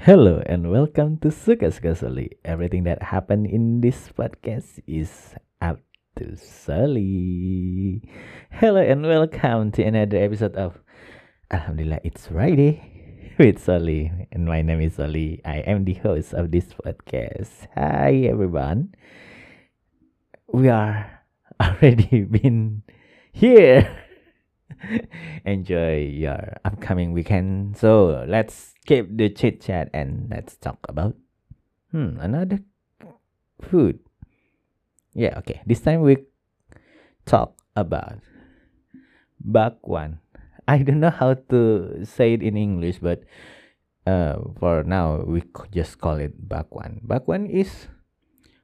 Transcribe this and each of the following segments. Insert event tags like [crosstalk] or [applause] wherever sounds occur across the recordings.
Hello and welcome to Suka Suka Soli. Everything that happened in this podcast is up to Soli. Hello and welcome to another episode of Alhamdulillah It's Friday with Soli. And my name is Soli. I am the host of this podcast. Hi everyone. We are [laughs] already been here. [laughs] Enjoy your upcoming weekend. So let's skip the chit chat and let's talk about hmm another food. Yeah, okay. This time we talk about bakwan. I don't know how to say it in English, but uh, for now we just call it bakwan. Bakwan is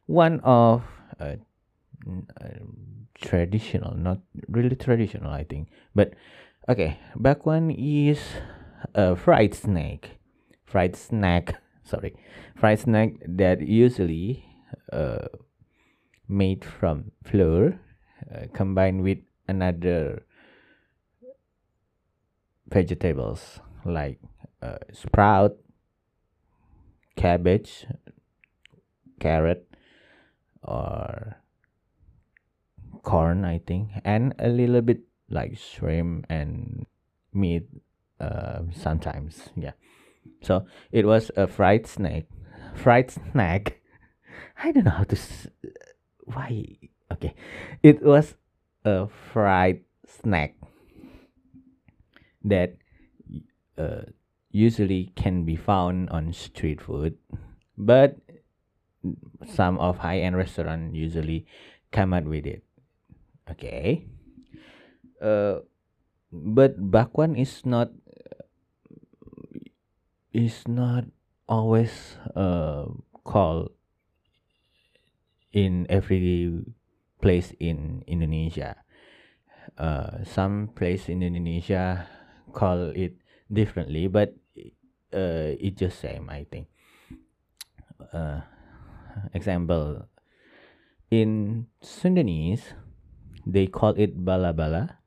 one of uh, uh, traditional, not really traditional, I think. But okay, bakwan is a fried snake, fried snack. [laughs] Sorry, fried snack that usually uh, made from flour uh, combined with another vegetables like uh, sprout, cabbage, carrot, or corn, I think, and a little bit like shrimp and meat uh, sometimes. Yeah. So it was a fried snake, fried snack. [laughs] I don't know how to. S- why? Okay, it was a fried snack that uh, usually can be found on street food, but some of high-end restaurant usually come out with it. Okay. Uh, but bakwan is not is not always uh called in every place in Indonesia. Uh, some place in Indonesia call it differently, but uh, it's just same. I think. Uh, example in Sundanese, they call it bala bala,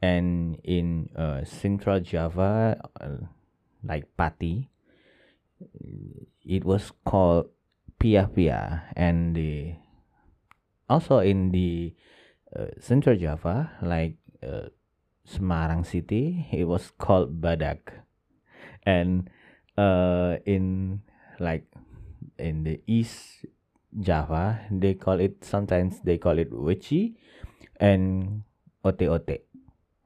and in uh, Central Java, uh, like Pati, it was called pia pia, and the also in the uh, Central Java, like uh, Semarang City, it was called badak, and uh, in like in the East Java, they call it sometimes they call it weci and ote ote.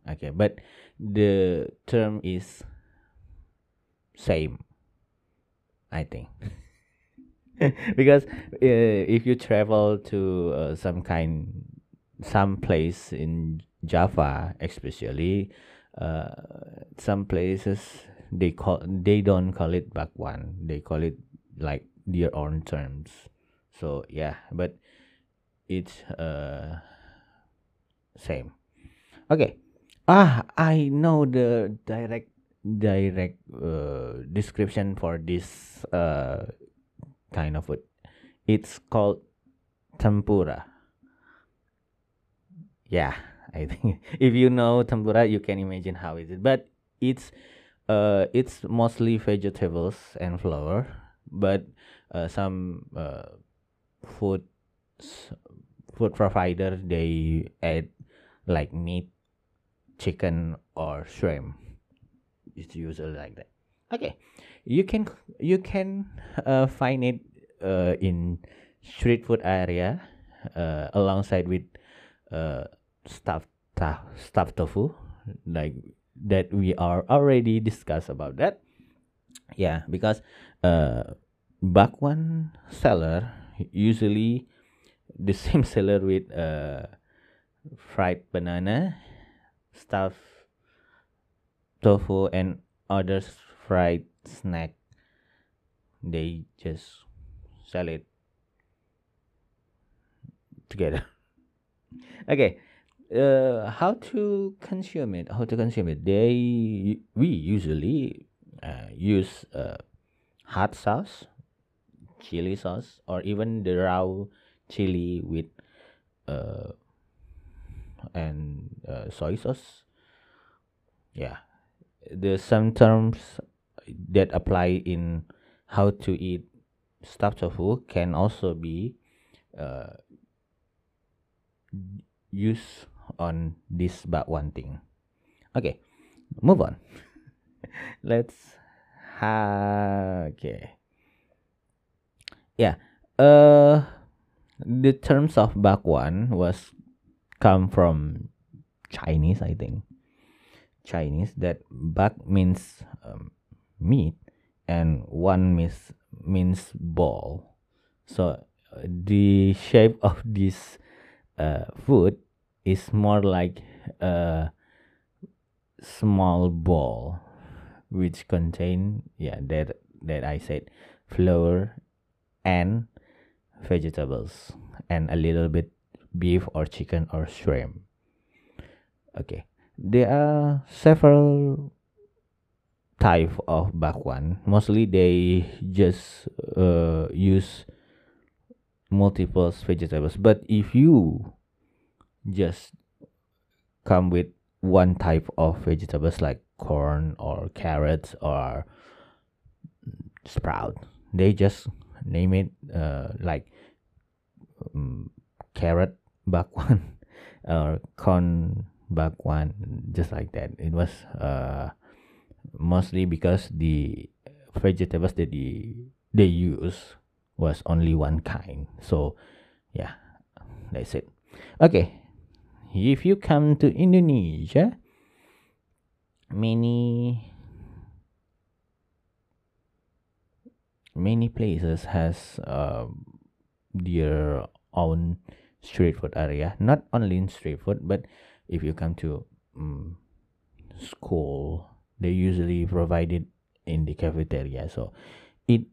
Okay, but the term is same, I think. [laughs] because uh, if you travel to uh, some kind some place in Java especially uh, some places they call they don't call it bakwan they call it like their own terms so yeah but it's uh same okay ah I know the direct direct uh, description for this uh kind of food. It's called tempura. Yeah, I [laughs] think if you know tempura, you can imagine how is it. But it's uh it's mostly vegetables and flour, but uh, some uh, food food provider they add like meat, chicken or shrimp. It's usually like that. Okay, you can you can uh, find it uh, in street food area uh, alongside with uh, stuffed ta- stuffed tofu like that we are already discussed about that yeah because uh bakwan seller usually the [laughs] same seller with uh fried banana stuffed tofu and other fried snack. They just sell it together. [laughs] Okay uh how to consume it how to consume it? They we usually uh, use uh, hot sauce chili sauce or even the raw chili with uh and uh, soy sauce yeah the some terms that apply in how to eat stuffed tofu can also be uh, used on this bakwan thing. Okay, move on. [laughs] Let's ha okay. Yeah. Uh the terms of bakwan was come from Chinese, I think. Chinese that bak means um, meat and one means means ball. So the shape of this uh, food is more like a small ball which contain yeah that that I said flour and vegetables and a little bit beef or chicken or shrimp. Okay. There are several type of bakwan. Mostly they just uh, use multiple vegetables. But if you just come with one type of vegetables like corn or carrots or sprout they just name it uh, like um, carrot bakwan [laughs] or corn bakwan just like that. It was uh, mostly because the vegetables that they, they use was only one kind. So yeah that's it. Okay if you come to indonesia many many places has uh, their own street food area. Not only in street food but if you come to um, school they usually provide it in the cafeteria. So it's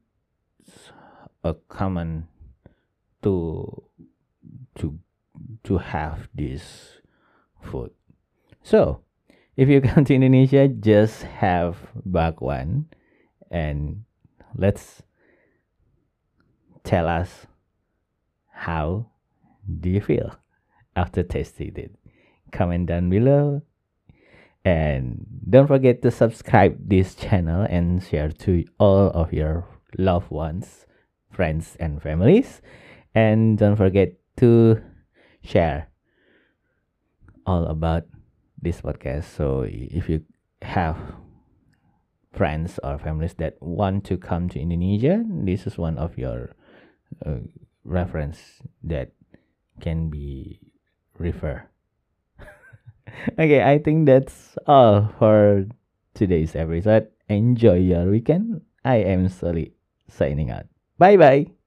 a common to to to have this food. So if you [laughs] come to indonesia just have bakwan and let's tell us how do you feel? After tasting it. Comment down below. And don't forget to subscribe this channel and share to all of your loved ones friends and families. And don't forget to share all about this podcast. So if you have friends or families that want to come to indonesia this is one of your uh, reference that can be refer. [laughs] Okay i think that's all for today's episode. Enjoy your weekend. I am Sully signing out. Bye bye